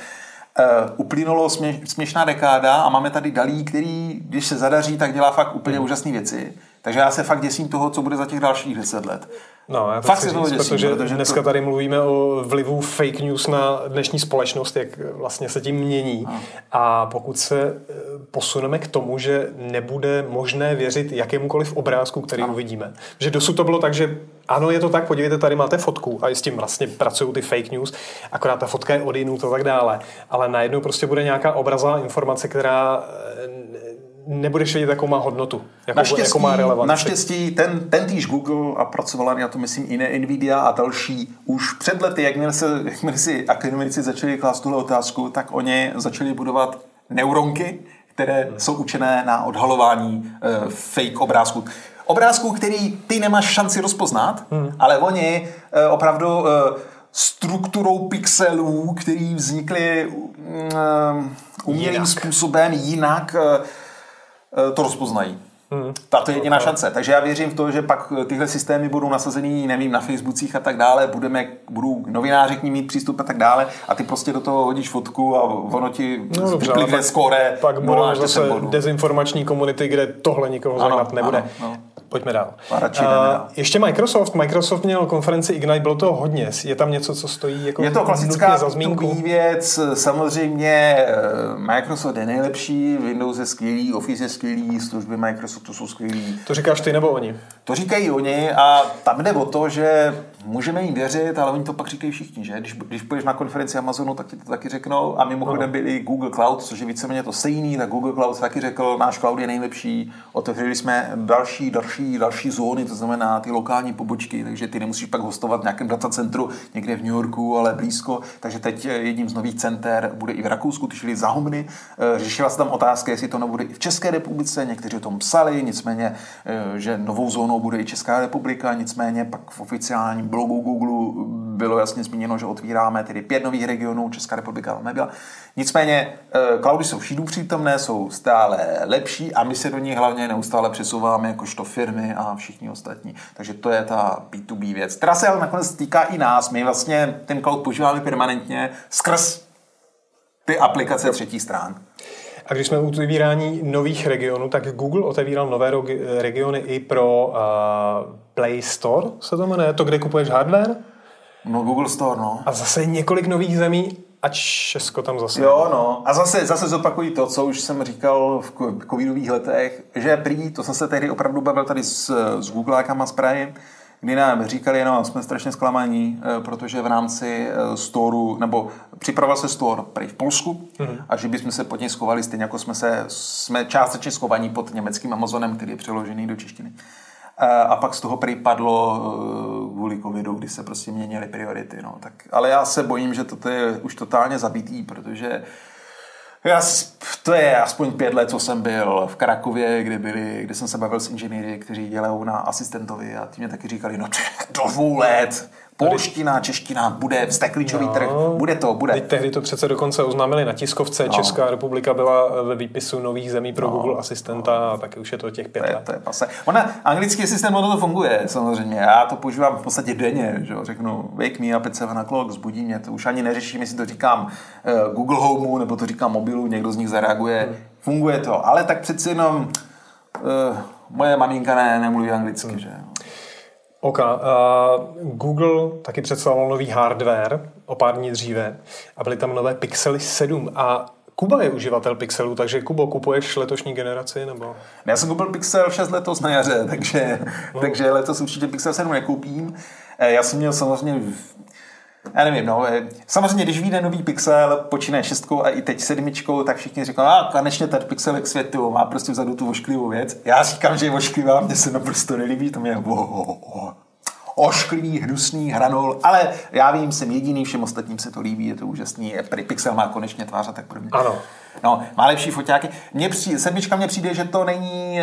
uplynulo smě, směšná dekáda a máme tady Dalí, který, když se zadaří, tak dělá fakt úplně mm. úžasné věci. Takže já se fakt děsím toho, co bude za těch dalších deset let.
No, já to Fakt chci říct, děsím, protože, protože dneska to... tady mluvíme o vlivu fake news na dnešní společnost, jak vlastně se tím mění. A, a pokud se eh, posuneme k tomu, že nebude možné věřit jakémukoliv obrázku, který ano. uvidíme. Že dosud to bylo tak, že ano, je to tak, podívejte, tady máte fotku a s tím vlastně pracují ty fake news, akorát ta fotka je odinut a tak dále. Ale najednou prostě bude nějaká obrazová informace, která eh, nebudeš vědět, jakou má hodnotu, jakou, naštěstí, jakou má relevanci.
Naštěstí ten, ten týž Google a pracovala na to, myslím, i Nvidia a další, už před lety, jakmile, se, jakmile si akademici začali klást tuhle otázku, tak oni začali budovat neuronky, které hmm. jsou učené na odhalování uh, fake obrázků. Obrázků, který ty nemáš šanci rozpoznat, hmm. ale oni uh, opravdu uh, strukturou pixelů, který vznikly uh, umělým způsobem jinak, Eh, to rozpoznají. Hmm. to je jediná šance. Takže já věřím v to, že pak tyhle systémy budou nasazený, nevím, na Facebookích a tak dále, budeme, budou novináři k ním mít přístup a tak dále a ty prostě do toho hodíš fotku a ono ti
No dobře,
vyplikne
pak-
skóre
Pak
0
budou
až 10
zase dezinformační komunity, kde tohle nikoho zajímat nebude.
ano, no.
Pojďme dál.
A dál.
ještě Microsoft. Microsoft měl konferenci Ignite, bylo toho hodně. Je tam něco, co stojí jako
Je to klasická
za zmínku?
B2B věc, samozřejmě eh, Microsoft je nejlepší, Windows je skvělý, Office je skvělý, služby Microsoftu jsou skvělý.
To říkáš ty nebo oni?
To říkají oni a tam jde o to, že můžeme jim věřit, ale oni to pak říkají všichni, že? Když, když půjdeš na konferenci Amazonu, tak ti to taky řeknou a mimochodem byli Google Cloud, což je víceméně to stejný, tak Google Cloud taky řekl, náš cloud je nejlepší, otevřeli jsme další, další, další zóny, to znamená ty lokální pobočky, takže ty nemusíš pak hostovat v nějakém datacentru někde v New Yorku, ale blízko, takže teď jedním z nových center bude i v Rakousku, ty šli za Humny, Eh, řešila se tam otázka, jestli to nebude i v České republice, někteří o tom psali, nicméně, eh, že novou zónou bude i Česká republika, nicméně pak v oficiálním blogu Google bylo jasně zmíněno, že otvíráme tedy pět nových regionů, Česká republika tam nebyla. Nicméně eh, cloudy jsou všudu přítomné, jsou stále lepší a my se do nich hlavně neustále přesouváme jakožto firmy a všichni ostatní. Takže to je ta B2B věc, která se ale nakonec týká i nás. My vlastně ten cloud používáme permanentně skrz ty aplikace třetích stran.
A když jsme u otevírání nových regionů, tak Google otevíral nové regiony i pro uh, Play Store, se to jmenuje, to, kde kupuješ hardware.
No Google Store, no.
A zase několik nových zemí, a Česko tam zase.
Jo, no. A zase, zase zopakují to, co už jsem říkal v covidových letech, že prý, to jsem se tehdy opravdu bavil tady s, s Googleákama, s Prahy, kdy nám říkali, no, jsme strašně zklamaní, eh, protože v rámci eh, storu, nebo připravoval se store prý v Polsku mm-hmm. a že bychom se pod něj schovali, stejně jako jsme se, jsme částečně schovaní pod německým Amazonem, který je přeložený do češtiny. A a pak z toho prý padlo eh, kvůli covidu, kdy se prostě měnily priority. No. Tak, ale já se bojím, že toto je už totálně zabitý, protože já, to je aspoň pět let, co jsem byl v Krakově, kde, byli, kde jsem se bavil s inženýry, kteří dělají na asistentovi a ti mě taky říkali, no to do dvou let, polština, čeština, bude vztekličový
No.
trh, bude to, bude.
Teď tehdy to přece dokonce oznámili na tiskovce.
No.
Česká republika byla ve výpisu nových zemí pro Google asistenta a taky už je to těch pět
To je,
let.
to je pase. Ona, anglický systém, ono to funguje, samozřejmě. Já to používám v podstatě denně, že. Řeknu, wake me up at 7 o'clock, zbudí mě. To už ani neřeším, jestli to říkám uh, Google Homeu, nebo to říkám mobilu, někdo z nich zareaguje.
Hmm.
Funguje to, ale tak přeci jenom uh, moje maminka ne, nemluví anglicky,
Hmm.
že jo.
OK. Uh, Google taky představil nový hardware o pár dní dříve a byly tam nové Pixely 7 a Kuba je uživatel Pixelu, takže Kubo, kupuješ letošní generaci? nebo?
Já jsem koupil Pixel 6 letos na jaře, [LAUGHS] takže, no. takže letos určitě Pixel 7 nekoupím. Eh, Já jsem měl samozřejmě já nevím, no, eh, samozřejmě, když vyjde nový Pixel, počínaje šestkou a i teď sedmičkou, tak všichni říkají, a konečně ten Pixel k světu, má prostě vzadu tu ošklivou věc. Já říkám, že je ošklivá, mně se naprosto nelíbí, to mě je ošklivý, hnusný, hranol, ale já vím, jsem jediný, všem ostatním se to líbí, je to úžasný, Pixel má konečně tvář a tak podobně.
Ano.
No, má lepší foťáky. Mně přijde, sedmička mně přijde, že to není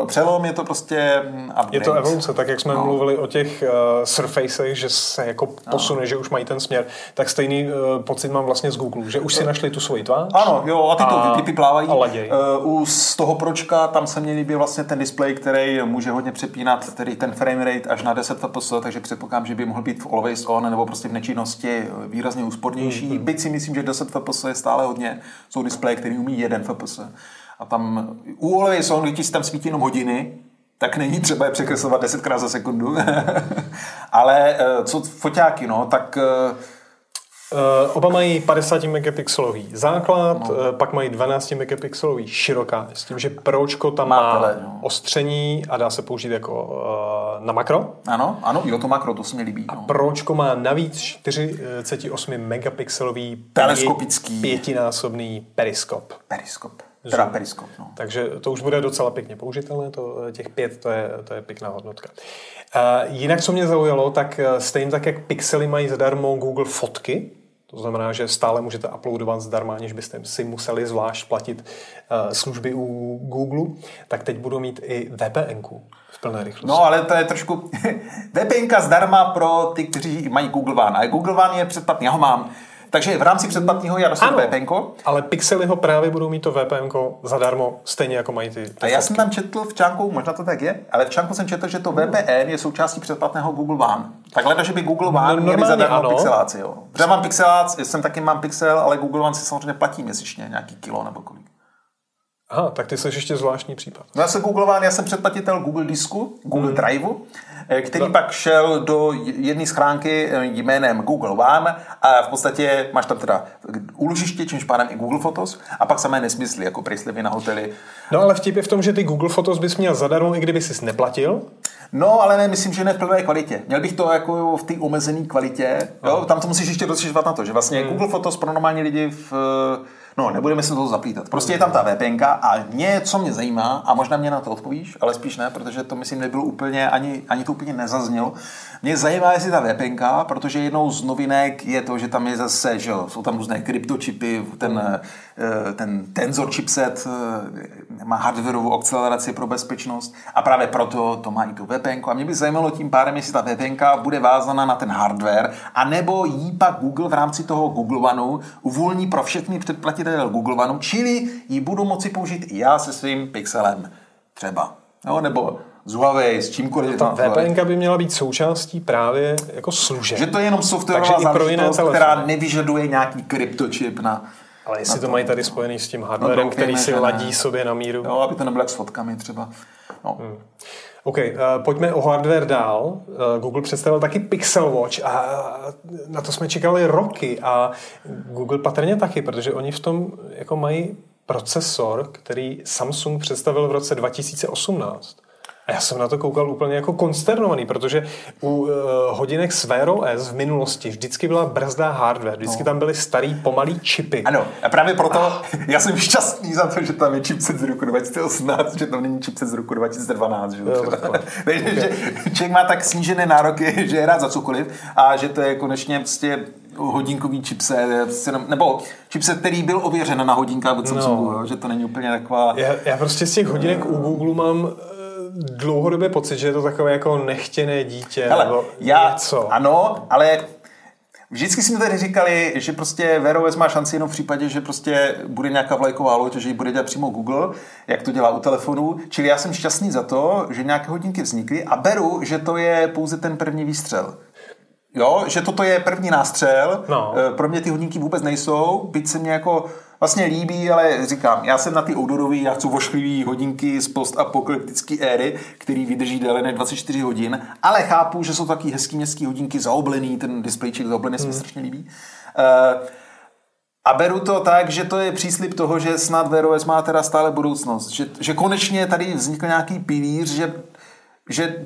uh, přelom, je to prostě mm, upgrade.
Je to evoluce, tak jak jsme no. mluvili o těch uh, surfacech, že se jako posune, no. že už mají ten směr, tak stejný uh, pocit mám vlastně z Google, že už si našli tu svoji tvář.
Ano, jo, a ty to
A-
vypiplávají.
a laděj.
Uh, u z toho pročka tam se mě líbí vlastně ten displej, který může hodně přepínat tedy ten frame rate až na 10 fps, takže předpokládám, že by mohl být v always on nebo prostě v nečinnosti výrazně úspornější.
Mhm.
Mm-hmm. Byť si myslím, že 10 fps je stále hodně. Jsou displeje, který umí 1 fps. A tam u always když si tam svítí jenom hodiny, tak není třeba je překreslovat 10krát za sekundu. [LAUGHS] Ale eh, co foťáky, no, tak eh,
Uh, oba mají 50 megapixelový základ, no. uh, pak mají 12 megapixelový široká, s tím, že Pročko tam má,
Má tele, no.
ostření a dá se použít jako na makro.
ano, ano, jo, to makro, to se mi líbí. No.
Pročko má navíc 48 megapixelový
Teleskopický.
pě- pětinásobný periskop.
Periskop. Teda periskop, no.
Takže to už bude docela pěkně použitelné, to, těch pět, to je, to je pěkná hodnotka. Uh, jinak, co mě zaujalo, tak eh, stejně tak, jak Pixely mají zadarmo Google fotky, to znamená, že stále můžete uploadovat zdarma, aniž byste si museli zvlášť platit uh, služby u Google, tak teď budou mít i VPN v plné rychlosti.
No, ale to je trošku... [LAUGHS] VPNka zdarma pro ty, kteří mají Google One. A Google One je předplatný, já ho mám. Takže v rámci předplatného já dostanu. VPN.
Ale Pixely ho právě budou mít to VPN zadarmo, stejně jako mají ty, ty
A já
fotky.
jsem tam četl v článku, možná to tak je, ale v článku jsem četl, že to VPN je součástí předplatného Google One. Tak leda, že by Google One
No,
měli zadarmo
ano.
pixeláci. Jo. Protože já mám pixelác, jsem taky mám pixel, ale Google One si samozřejmě platí měsíčně nějaký kilo nebo kolik.
Aha, tak ty jsi ještě zvláštní případ.
No já jsem Google One, já jsem předplatitel Google Disku, Google
Hmm.
Driveu, eh, který
No.
pak šel do jedné schránky eh, jménem Google One a v podstatě máš tam teda úložiště, čímž pádem i Google Photos a pak samé nesmysly, jako prejslivy na hotely.
No ale vtip je v tom, že ty Google Photos bys měl zadarmo, i kdyby jsi neplatil.
No, ale ne, myslím, že ne v plné kvalitě. Měl bych to jako v té omezené kvalitě. Jo? Tam to musíš ještě rozšiřovat na to, že vlastně Google Photos pro normální lidi v No, nebudeme se do toho zaplítat. Prostě je tam ta VPNka a mě, co mě zajímá, a možná mě na to odpovíš, ale spíš ne, protože to myslím nebylo úplně, ani, ani to úplně nezaznělo. Mě zajímá, jestli ta VPNka, protože jednou z novinek je to, že tam je zase, že jo, jsou tam různé kryptočipy, ten, eh, ten Tensor chipset eh, má hardwareovou akceleraci pro bezpečnost a právě proto to má i tu VPNku. A mě by zajímalo tím pádem, jestli ta VPNka bude vázaná na ten hardware, anebo jí pak Google v rámci toho Google One uvolní pro všechny předplatitele Google One, čili ji budu moci použít i já se svým Pixelem třeba. No, nebo z Huawei, s čímkoliv.
Ta VPN by měla být součástí právě jako služeb.
Že to je jenom softwarová záležitost, která nevyžaduje nějaký kryptočip na...
Ale jestli
na
to mají tady spojený s tím hardwarem,
doufejme,
který si
ne.
ladí sobě na míru.
Jo, aby to nebylo jak s fotkami třeba. No.
Hmm. OK, uh, pojďme o hardware dál. Uh, Google představil taky Pixel Watch a na to jsme čekali roky a Google patrně taky, protože oni v tom jako mají procesor, který Samsung představil v roce 2018. A já jsem na to koukal úplně jako konsternovaný, protože u uh, hodinek s Wear OS v minulosti vždycky byla brzdá hardware, vždycky tam byly starý pomalý čipy.
Ano, a právě proto já jsem šťastný za to, že tam je chipset z roku 2018, že tam není chipset z roku 2012. Že?
Jo. [LAUGHS]
Takže že člověk má tak snížené nároky, [LAUGHS] že je rád za cokoliv a že to je konečně prostě hodinkový chipset, prostě nebo chipset, který byl ověřen na hodinkách od Samsungu,
No.
jo, že to není úplně taková...
Já, já prostě z těch hodinek u Google mám dlouhodobě pocit, že je to takové jako nechtěné dítě
Hele,
nebo
já,
něco.
ano, ale vždycky jsme tady říkali, že prostě Wear OS má šanci jenom v případě, že prostě bude nějaká vlajková loď, že ji bude dělat přímo Google, jak to dělá u telefonu. Čili já jsem šťastný za to, že nějaké hodinky vznikly a beru, že to je pouze ten první výstřel. Jo, že toto je první nástřel.
No.
Eh, Pro mě ty hodinky vůbec nejsou, byť se mě jako vlastně líbí, ale říkám, já jsem na ty outdoorový, já chci vošklivý hodinky z postapokalyptické éry, který vydrží déle než 24 hodin, ale chápu, že jsou taky hezký městský hodinky zaoblený, ten displejček zaoblený se mi strašně líbí. Eh, a beru to tak, že to je příslip toho, že snad Wear OS má teda stále budoucnost. Že, že konečně tady vznikl nějaký pilíř, že, že,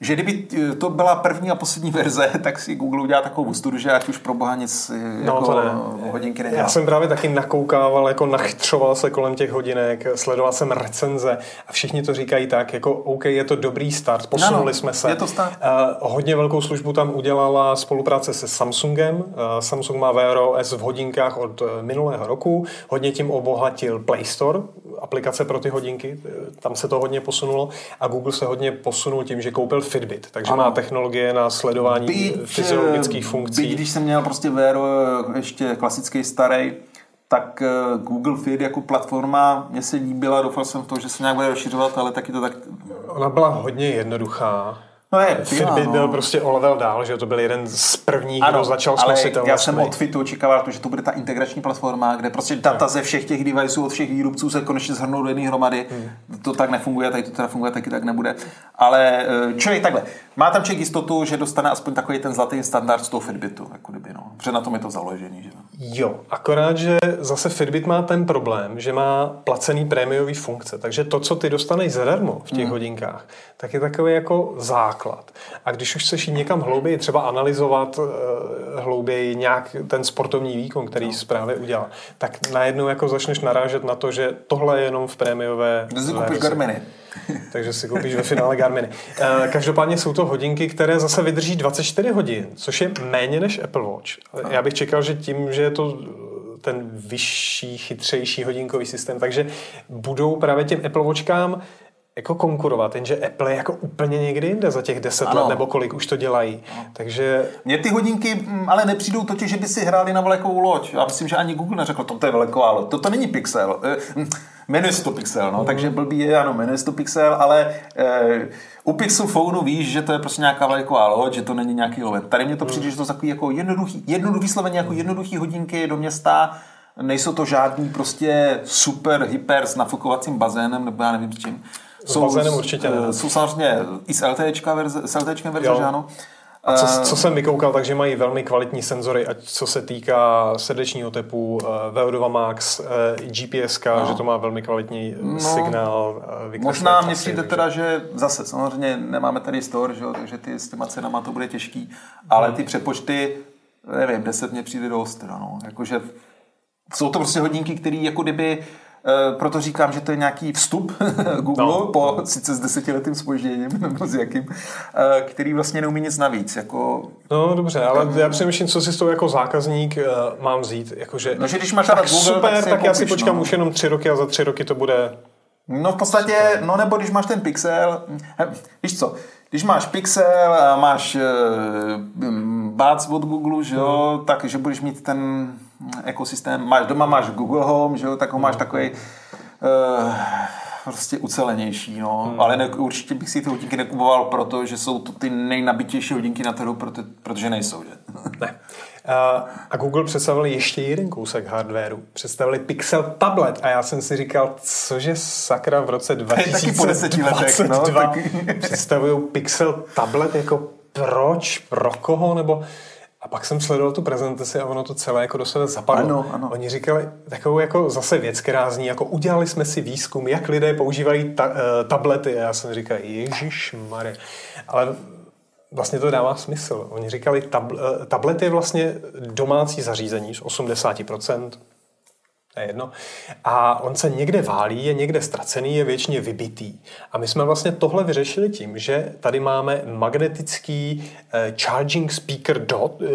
že kdyby to byla první a poslední verze, [LAUGHS] tak si Google udělá takovou studu, že ať už pro boha nic
No,
jako
to ne.
hodinky nedělá.
Já jsem právě taky nakoukával, jako nachtřoval se kolem těch hodinek, sledoval jsem recenze a všichni to říkají tak, jako OK, je to dobrý start, posunuli
Ano,
jsme se.
je to start.
Uh, hodně velkou službu tam udělala spolupráce se Samsungem. Uh, Samsung má Wear OS v hodinkách od minulého roku. Hodně tím obohatil Play Store, aplikace pro ty hodinky, eh, tam se to hodně posunulo a Google se hodně posunul tím, že koupil Fitbit, takže
Ano.
má technologie na sledování
Byť,
fyziologických
eh,
funkcí.
Byť, když jsem měl prostě Wear eh, ještě klasický starý, tak eh, Google Fit jako platforma mě se líbila, doufal jsem v to, že se nějak bude rozšiřovat, ale taky to tak...
Ona byla hodně jednoduchá.
No je,
Fitbit
no.
byl prostě o level dál, že to byl jeden z prvních,
Ano,
kdo začal s
ale
nositelnostmi.
já jsem od Fitu očekával že to bude ta integrační platforma, kde prostě data ze všech těch deviceů od všech výrobců se konečně zhrnou do jedné hromady. Hmm. To tak nefunguje, tady to teda funguje, taky tak nebude. Ale eh, člověk takhle, má tam člověk jistotu, že dostane aspoň takový ten zlatý standard z toho Fitbitu, jako kdyby, no. Protože na tom je to založený, že?
Jo, akorát, že zase Fitbit má ten problém, že má placený prémiový funkce, takže to, co ty dostaneš zadarmo v těch hmm. hodinkách, tak je takový jako základ. A když už chceš jít někam hlouběji, třeba analyzovat uh, hlouběji nějak ten sportovní výkon, který no. právě udělal, tak najednou jako začneš narážet na to, že tohle je jenom v prémiové
Kdo si koupíš
verzi.
Garminy? [LAUGHS]
takže si koupíš ve finále Garminy. Eh, Každopádně jsou to hodinky, které zase vydrží 24 hodin, což je méně než Apple Watch. Já bych čekal, že tím, že je to eh, ten vyšší, chytřejší hodinkový systém, takže budou právě těm Apple Watchkám jako konkurovat, jenže Apple je jako úplně někdy jinde za těch deset ano. let, nebo kolik už to dělají. Ano. Takže...
Mně ty hodinky mm, ale nepřijdou totiž, že by si hráli na velikou loď. Já myslím, že ani Google neřekl, toto je veliká loď. Toto není Pixel. Eh, mm, jmenuje se to Pixel, no, mm. takže blbý je, ano, jmenuje se to Pixel, ale e, u Pixel Phoneu víš, že to je prostě nějaká veliká loď, že to není nějaký lovet. Tady mně to přijde, mm. že to je takový jako jednoduchý, jednoduchý slovení, jako jednoduchý hodinky do města, nejsou to žádný prostě super hyper s nafukovacím bazénem, nebo já nevím s čím.
Jsou, určitě ne.
Jsou samozřejmě i s LTčka verze, s LTčkem verze, že ano.
A co, co jsem vykoukal, takže mají velmi kvalitní senzory, ať co se týká srdečního tepu, eh, VO2 Max, eh, GPS, no. že to má velmi kvalitní eh, no, signál.
Možná mně přijde teda, že zase samozřejmě nemáme tady store, že jo, takže ty s těma cenama to bude těžký, ale hmm. ty přepočty, nevím, 10 mě přijde dost, no. Jakože jsou to prostě hodinky, které jako kdyby Eh, proto říkám, že to je nějaký vstup [LAUGHS] Google no, po no. sice s desetiletým spožděním [LAUGHS] nebo s jakým, eh, který vlastně neumí nic navíc. Jako,
no dobře, ale tam, já přemýšlím, co si s tou jako zákazník uh, mám vzít. Jakože,
no, že když máš tak Google,
super, tak, tak já si počkám no. už jenom tři roky a za tři roky to bude
No v podstatě, super. no nebo když máš ten Pixel, víš co, když máš Pixel a máš uh, Buds od Google, že jo, hmm. tak že budeš mít ten ekosystém, máš doma, máš Google Home, že jo, tak ho máš takový uh, prostě ucelenější, no. Hmm. Ale ne, určitě bych si ty hodinky nekupoval, protože jsou to ty nejnabitější hodinky na trhu, proto, protože nejsou, že? [LAUGHS]
ne. A Google představil ještě jeden kousek hardwareu. Představili Pixel tablet a já jsem si říkal, cože sakra v roce 2022 no, [LAUGHS] představují Pixel tablet jako proč, pro koho, nebo a pak jsem sledoval tu prezentaci a ono to celé jako do sebe zapadlo.
Ano, ano.
Oni říkali takovou jako zase věc, která zní, jako udělali jsme si výzkum, jak lidé používají ta, uh, tablety. A já jsem říkal, Ježíš Mare. Ale vlastně to dává smysl. Oni říkali, tab, uh, tablet je vlastně domácí zařízení z 80%, to je jedno. A on se někde válí, je někde ztracený, je většině vybitý. A my jsme vlastně tohle vyřešili tím, že tady máme magnetický uh, charging speaker dot, uh,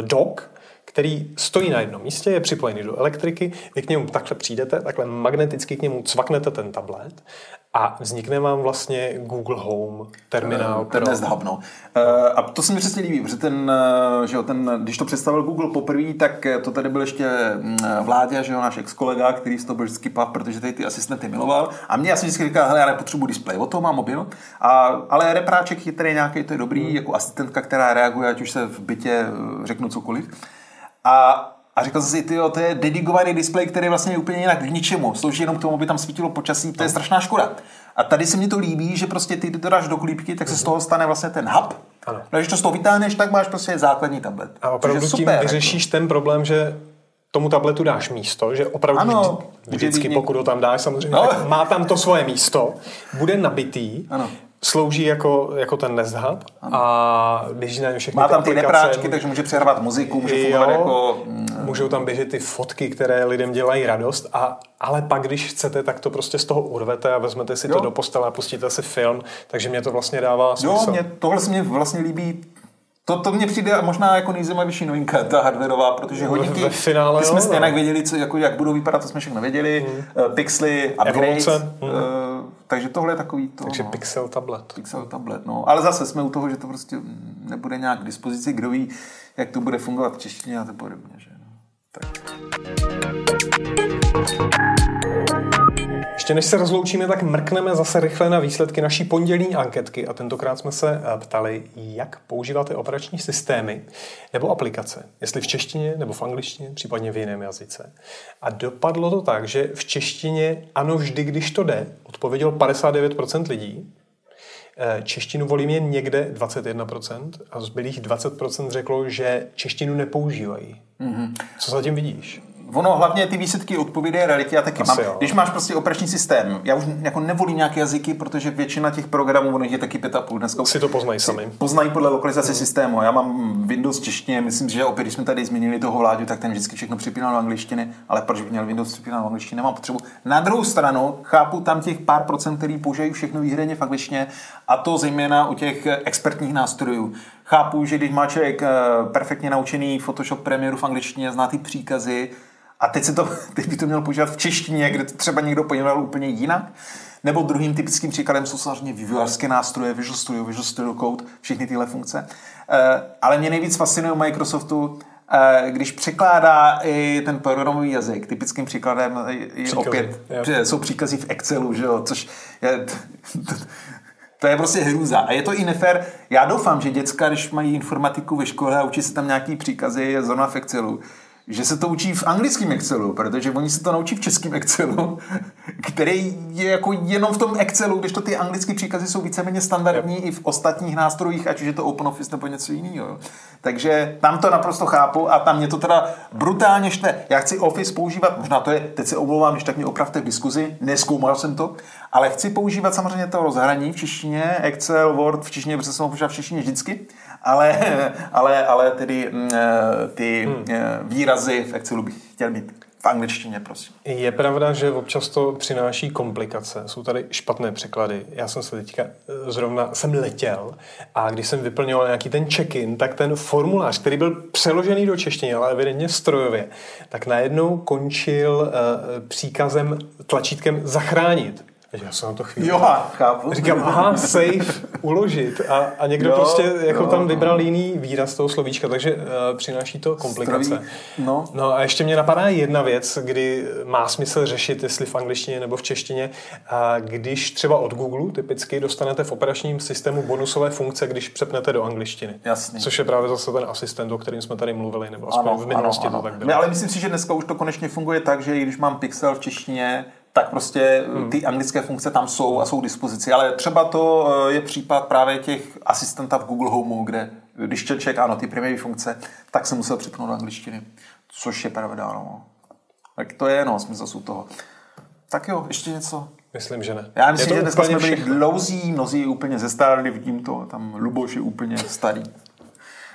dock, který stojí na jednom místě, je připojený do elektriky, vy k němu takhle přijdete, takhle magneticky k němu cvaknete ten tablet a vznikne vám vlastně Google Home terminál. Uh,
ten Hub, no. Uh, a to se mi přesně líbí, protože ten, uh, že jo, ten, když to představil Google poprvé, tak to tady byl ještě mm, Vládě, že jo, náš ex-kolega, který z toho byl vždycky pav, protože tady ty asistenty miloval. A mě asi vždycky říkal, hele, já nepotřebuji display, o to mám mobil. A, ale repráček je tady nějaký, to je dobrý, hmm. jako asistentka, která reaguje, ať už se v bytě řeknu cokoliv. A a říkal jsem si, ty to je dedikovaný displej, který vlastně je úplně jinak k ničemu. Slouží jenom k tomu, aby tam svítilo počasí, to je strašná škoda. A tady se mi to líbí, že prostě ty to dáš do klípky, tak se z toho stane vlastně ten hub. Ano. No, když to z toho vytáhneš, tak máš prostě základní tablet.
A opravdu tím jako. vyřešíš ten problém, že tomu tabletu dáš místo, že opravdu ano, vždycky, pokud ho tam dáš, samozřejmě, no. má tam to svoje místo, bude nabitý, ano slouží jako, jako ten Nest Hub a běží na všechny
Má tam ty nepráčky, takže může přehrávat muziku, může fungovat jako...
Mm, můžou tam běžet ty fotky, které lidem dělají radost, a, ale pak, když chcete, tak to prostě z toho urvete a vezmete si jo. to do postele a pustíte si film, takže mě to vlastně dává smysl.
Jo, mě, tohle se mě vlastně líbí to, to mně přijde možná jako nejzajímavější novinka, ta hardwareová, protože hodinky, Ve finále, ty jsme jo, no. věděli, co, jako, jak budou vypadat, to jsme všechno věděli, hmm. uh, pixely, upgrades, hmm. uh, takže tohle je takový to.
Takže no. Pixel tablet.
Pixel tablet, no. Ale zase jsme u toho, že to prostě nebude nějak k dispozici, kdo ví, jak to bude fungovat v češtině a to podobně, že no. Tak.
Ještě než se rozloučíme, tak mrkneme zase rychle na výsledky naší pondělní anketky a tentokrát jsme se eh, ptali, jak používáte operační systémy nebo aplikace, jestli v češtině nebo v angličtině, případně v jiném jazyce. A dopadlo to tak, že v češtině ano vždy, když to jde, odpověděl 59% lidí, eh, Češtinu volím jen někde 21% a zbylých 20% řeklo, že češtinu nepoužívají. Mm-hmm. Co zatím vidíš?
Ono hlavně ty výsledky odpovídají realitě. Já taky Asi mám. Jo. Když máš prostě operační systém, já už jako nevolím nějaké jazyky, protože většina těch programů, ono je taky pět a půl dneska.
Si to poznají sami.
Poznají podle lokalizace mm. systému. Já mám Windows češtině, myslím, že opět, když jsme tady změnili toho vládu, tak ten vždycky všechno připínal do angličtiny, ale proč by měl Windows připínat do angličtiny, nemám potřebu. Na druhou stranu chápu tam těch pár procent, který používají všechno výhradně v angličtině, a to zejména u těch expertních nástrojů. Chápu, že když má člověk eh, perfektně naučený Photoshop Premiere v angličtině, zná ty příkazy, a teď, si to, [LAUGHS] teď by to měl používat v češtině, kde to třeba někdo pojmenoval úplně jinak. Nebo druhým typickým příkladem jsou samozřejmě vývojářské nástroje, Visual Studio, Visual Studio Code, všechny tyhle funkce. Eh, ale mě nejvíc fascinuje u Microsoftu, eh, když překládá i ten programový jazyk. Typickým příkladem je příkazy, opět, že jsou příkazy v Excelu, že jo, což je, to [LAUGHS] je prostě hrůza. A je to i nefér. Já doufám, že děcka, když mají informatiku ve škole a učí se tam nějaký příkazy, je zóna v Excelu, že se to učí v anglickém Excelu, protože oni se to naučí v českém Excelu, [LAUGHS] který je jako jenom v tom Excelu, když to ty anglické příkazy jsou víceméně standardní yep. i v ostatních nástrojích, ať už je to OpenOffice nebo něco jiného. Takže tam to naprosto chápu a tam mě to teda brutálně šte. Já chci Office používat, možná to je, teď se omlouvám, když tak mě opravte v diskuzi, neskoumal jsem to, ale chci používat samozřejmě to rozhraní v češtině, Excel, Word v češtině, protože jsem ho v češtině vždycky, ale, ale, ale tedy mm, eh, ty hmm. Eh, výrazy v Excelu bych chtěl mít v angličtině, prosím.
Je pravda, že občas to přináší komplikace. Jsou tady špatné překlady. Já jsem se teďka eh, zrovna jsem letěl a když jsem vyplňoval nějaký ten check-in, tak ten formulář, který byl přeložený do češtiny, ale evidentně strojově, tak najednou končil uh, příkazem tlačítkem zachránit. Já jsem na to chvíli.
Jo, chápu.
Říkám, aha, safe, uložit. A, a někdo jo, prostě jako jo, tam vybral jiný výraz toho slovíčka, takže uh, přináší to komplikace. No. no a ještě mě napadá jedna věc, kdy má smysl řešit, jestli v angličtině nebo v češtině. A když třeba od Google typicky dostanete v operačním systému bonusové funkce, když přepnete do angličtiny.
Jasný.
Což je právě zase ten asistent, o kterým jsme tady mluvili, nebo aspoň ano, v minulosti ano, ano. to tak bylo.
Ne, ale myslím si, že dneska už to konečně funguje tak, že i když mám pixel v češtině, tak prostě hmm. ty anglické funkce tam jsou a jsou k dispozici. Ale třeba to eh, je případ právě těch asistenta v Google Homeu, kde když člověk, ano, ty primární funkce, tak se musel přepnout do angličtiny. Což je pravda, no. Tak to je, no, smysl toho. Tak jo, ještě něco.
Myslím, že ne.
Já myslím, že dneska jsme byli dlouzí, mnozí úplně zestárli, vidím to, tam Luboš je úplně starý.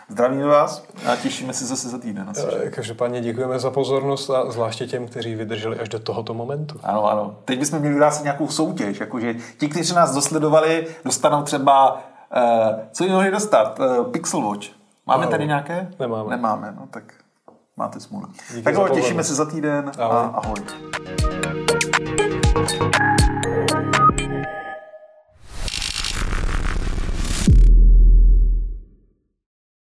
Zdravíme vás a těšíme se zase za týden.
Eh, každopádně děkujeme za pozornost a zvláště těm, kteří vydrželi až do tohoto momentu.
Ano, ano. Teď bychom měli dát si nějakou soutěž, jakože ti, kteří nás dosledovali, dostanou třeba, uh, co jim mohli dostat? Uh, Pixel Watch. Máme ano. tady nějaké?
Nemáme.
Nemáme, no tak máte smůlu. Tak jo, těšíme se za týden ahoj. a ahoj.